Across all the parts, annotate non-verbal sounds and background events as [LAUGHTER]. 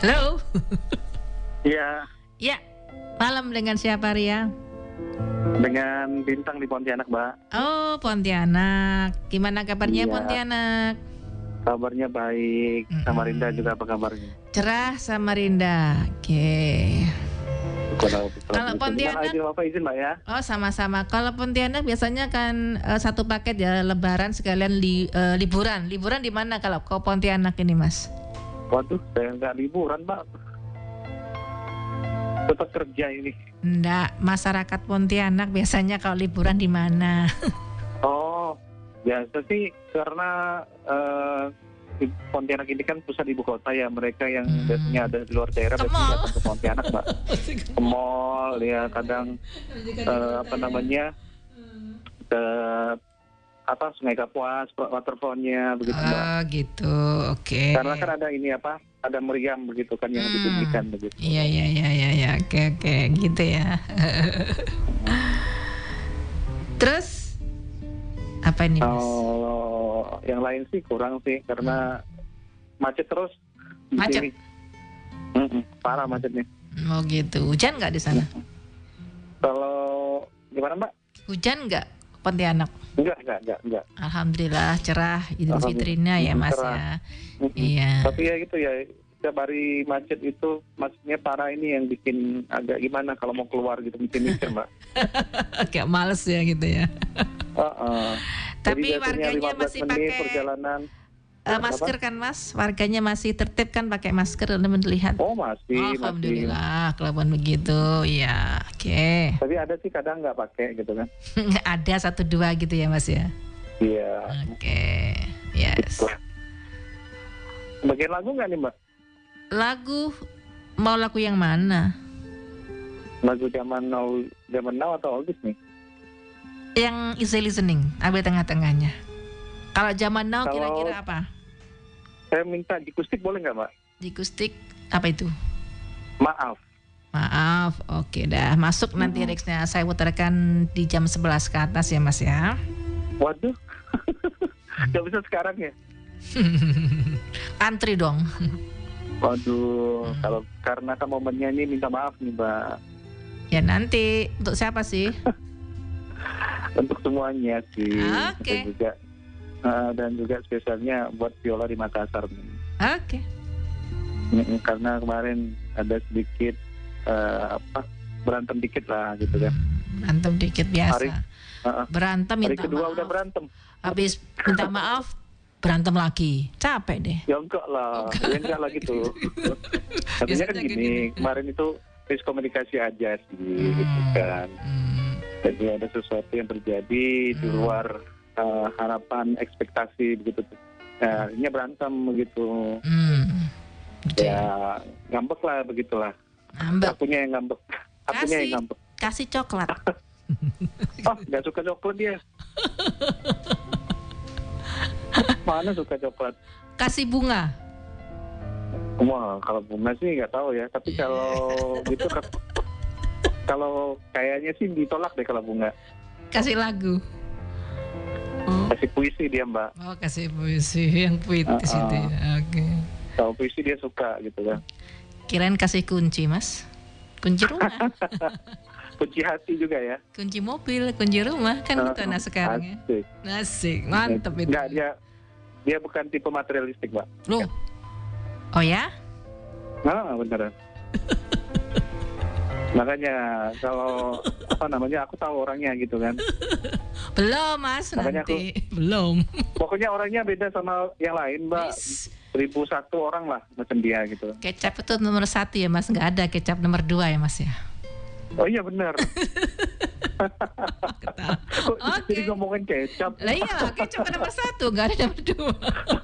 Halo. Iya, ya, malam dengan siapa Ria? dengan bintang di Pontianak, Mbak. Oh, Pontianak. Gimana kabarnya Iya. Pontianak? Kabarnya baik. Samarinda juga apa kabarnya? Cerah Samarinda. Oke. Kalau Kalau Pontianak- izin apa izin, Mbak ya? Oh, sama-sama. Kalau Pontianak biasanya kan eh, satu paket ya lebaran sekalian li- eh, liburan. Liburan di mana kalau ke Pontianak ini, Mas? Waduh, saya nggak liburan, Mbak. Tetap kerja ini. Enggak, masyarakat Pontianak biasanya kalau liburan di mana? [LAUGHS] Oh, biasa sih karena di Pontianak ini kan pusat ibu kota ya. Mereka yang Hmm. biasanya ada di luar daerah biasanya datang ke Pontianak, Mbak. [LAUGHS] Ke mall, ya kadang eh, apa namanya ke apa Sungai Kapuas, waterfallnya begitu mbak. Oh, gitu. Oke. Karena kan ada ini apa, ada meriam begitu kan yang Hmm. ditunjukkan begitu. Iya iya iya iya ya. Oke oke gitu ya. [LAUGHS] Terus apa ini mas? Kalau yang lain sih kurang sih karena macet terus. Macet? Mm-mm, parah macetnya. Oh gitu. Hujan nggak di sana? Kalau gimana mbak? Hujan nggak Pontianak? Enggak, enggak, enggak, enggak. Alhamdulillah cerah Idul Alhamdulillah. Fitrinya ya mas Cerah. ya. Iya. Tapi ya gitu ya, setiap hari macet itu maksudnya parah ini yang bikin agak gimana kalau mau keluar gitu mikir-mikir mbak. [LAUGHS] Agak males ya gitu ya. Heeh. Tapi Jadi biasanya warganya 15 masih menit pakai perjalanan. Eh, masker kan mas? Warganya masih tertib kan pakai masker teman lihat. Oh masih. Alhamdulillah kelabuan begitu. Ya oke. Tapi ada sih kadang nggak pakai gitu kan. [LAUGHS] Ada satu dua gitu ya mas ya. Iya. Oke. Yes. Gitu. Bagian lagu nggak nih mbak? Lagu mau lagu yang mana? Lagu zaman now, zaman now atau oldies nih? Yang easy listening, ambil tengah-tengahnya. Kalau zaman now kira-kira apa? Saya minta dikustik boleh nggak mbak? Dikustik apa itu? Maaf. Maaf, oke dah masuk nanti Mhm. Rexnya saya putarkan di jam 11 ke atas ya Mas ya. Waduh. [LAUGHS] Gak bisa sekarang ya? [LAUGHS] Antri dong. Waduh. Hmm. Kalau karena kan momennya ini minta maaf nih mbak. Ya nanti untuk siapa sih? [LAUGHS] Untuk semuanya sih. Oke. Dan juga eh, dan juga spesialnya buat Viola di Makassar. Oke. Mm, Karena kemarin ada sedikit eh, apa berantem dikit lah gitu kan. Berantem dikit biasa. Hari- Heeh. Berantem Hari minta kedua maaf. udah berantem. Habis minta maaf berantem lagi. Capek deh. Ya enggak lah, ya enggak lah gitu. Artinya kan gini, gitu. kemarin itu miskomunikasi aja sih, gitu Hmm. kan. Hmm. Jadi ada sesuatu yang terjadi di Hmm. luar eh, harapan, ekspektasi begitu. Nah, ini berantem begitu. Hmm. Ya. Ngambek lah begitulah. Ambek. Akunya yang ngambek. Akunya Kasih. yang ngambek. Kasih coklat. [LAUGHS] Oh, nggak suka coklat dia. [LAUGHS] Mana suka coklat? Kasih bunga. Wah, kalau bunga sih nggak tahu ya. Tapi Iya. kalau gitu [LAUGHS] kalau kayaknya sih ditolak deh kalau bunga. Kasih lagu. Oh, Kasih puisi dia mbak. oh kasih puisi yang puitis Ah, itu ah. ya. Oke. Kalau puisi dia suka gitu kan. Kirain kasih kunci, Mas. Kunci rumah, [LAUGHS] Kunci hati juga ya. kunci mobil, kunci rumah kan gitu Ah, nah sekarang ya. Asik. Nasik, mantep itu. Nggak dia dia bukan tipe materialistik mbak. Loh. Oh ya? Nah beneran. [LAUGHS] Makanya kalau apa namanya aku tahu orangnya gitu kan. Belum, Mas, Makanya nanti. Belum. [LAUGHS] Pokoknya orangnya beda sama yang lain mbak. Seribu satu orang lah macam dia gitu. Kecap itu nomor satu ya, Mas. Nggak ada kecap nomor dua ya, Mas ya. Oh iya benar. [LAUGHS] Oke. jadi ngomongin kecap? Lah iya, kecap nomor satu, nggak ada nomor dua. [LAUGHS]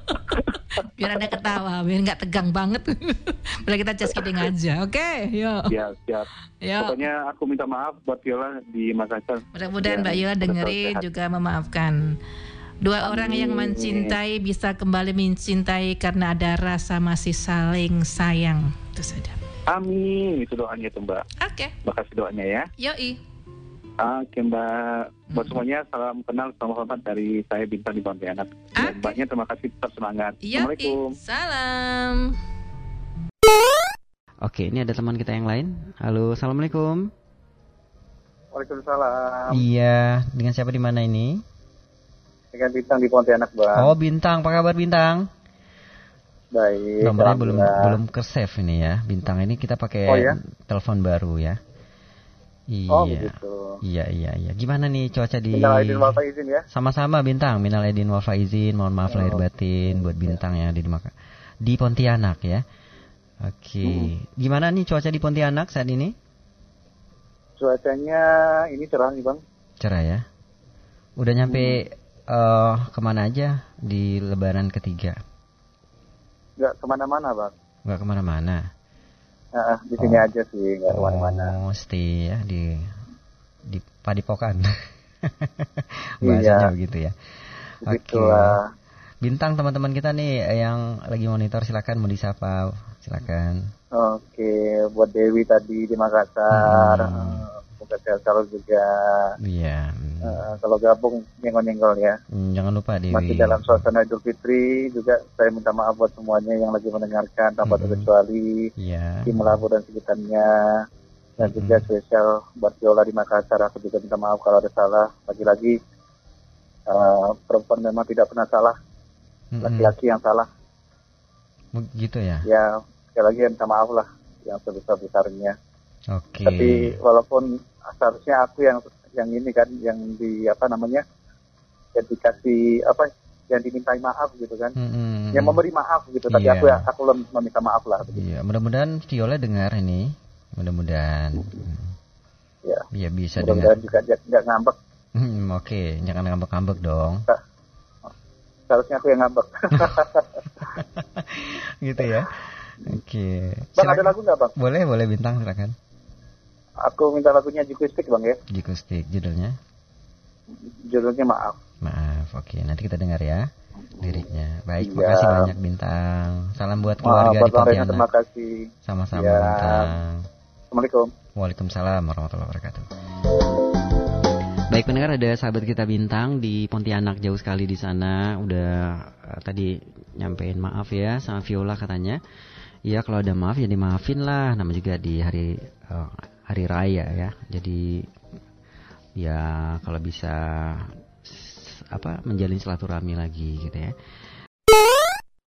biar ada ketawa, biar nggak tegang banget. [LAUGHS] Biar kita just kidding aja, oke? Yuk, Ya siap. yuk. Pokoknya aku minta maaf buat Viola di Makassar. Mudah-mudahan Ya, Mbak Yola dengerin sehat. juga memaafkan. Dua orang yang Amin. mencintai bisa kembali mencintai karena ada rasa masih saling sayang. Itu saja. Amin. Itu doanya tuh Mbak. Oke, Makasih doanya ya. yoi. Oke Mbak. Buat Hmm. semuanya salam kenal, salam hormat dari saya Bintang di Pontianak. Dan Oke. Mbaknya terima kasih tetap semangat. Assalamualaikum. Salam. Oke, ini ada teman kita yang lain. Halo, assalamualaikum. Waalaikumsalam. Iya, dengan siapa di mana ini? Dengan bintang di Pontianak, Bang. Oh, Bintang. Apa kabar Bintang? Baik. Nomornya belum belum ke save ini ya. Bintang ini kita pakai Oh, ya? telepon baru ya. Iya. Oh, begitu. Iya, iya, iya. Gimana nih cuaca di Minal aidin wal faizin ya. Sama-sama Bintang, minal aidin wal faizin, mohon maaf lahir Oh. batin buat Bintang yang ada di Maka di Pontianak ya. Oke. Hmm. Gimana nih cuaca di Pontianak saat ini? Cuacanya ini cerah nih, Bang. Cerah ya. Udah nyampe eh ke mana aja di Lebaran ketiga? Nggak ke mana-mana, Bang. Nggak ke mana-mana. Nah, di sini aja sih, nggak ke mana-mana. Oh, stay ya di di Padepokan. [LAUGHS] Iya. Bahasanya begitu ya. Oke. Begitulah. Bintang teman-teman kita nih yang lagi monitor silakan mau disapa, silakan. Oke, buat Dewi tadi di Makassar. Hmm. Semoga sehat selalu juga. Iya. Hmm. Eh, kalau gabung nyenggol-nyenggol ya. Hmm, Jangan lupa Dewi. Masih dalam suasana Idul Fitri juga saya minta maaf buat semuanya yang lagi mendengarkan tanpa Mm-mm. terkecuali Iya. di Melabu dan sekitarnya dan Mm-mm. juga spesial buat Viola di Makassar aku juga minta maaf kalau ada salah lagi-lagi eh, perempuan memang tidak pernah salah Mm-mm. laki-laki yang salah Begitu ya. ya sekali lagi minta maaf lah yang sebesar besarnya Oke. tapi walaupun seharusnya aku yang yang ini kan yang di apa namanya yang dikasih apa yang dimintai maaf gitu kan Mm-mm. yang memberi maaf gitu tapi Iya. aku ya aku belum meminta maaf lah begitu. Iya, mudah-mudahan Viola dengar ini. Mudah-mudahan. Hmm. ya Iya bisa dengar. mudah-mudahan juga dia nggak ngambek Hmm, Oke, jangan ngambek-ngambek dong. seharusnya aku yang ngambek [LAUGHS] gitu ya. Oke. bang ada Silakan. lagu nggak bang Boleh, boleh bintang silakan. Aku minta lagunya Jukustik bang ya Jikustik judulnya. judulnya maaf Maaf, oke. Nanti kita dengar ya liriknya. Baik, Iya. makasih banyak bintang. Salam buat maaf keluarga buat di Rena terima Pontianak. kasih Sama-sama Iya. bintang. Assalamualaikum Waalaikumsalam warahmatullahi wabarakatuh. Baik pendengar ada sahabat kita bintang di Pontianak jauh sekali di sana udah eh, tadi nyampein maaf ya sama Viola katanya. Iya kalau ada maaf ya dimaafin lah. Nama juga di hari eh, hari raya ya. Jadi ya kalau bisa apa menjalin silaturahmi lagi gitu ya.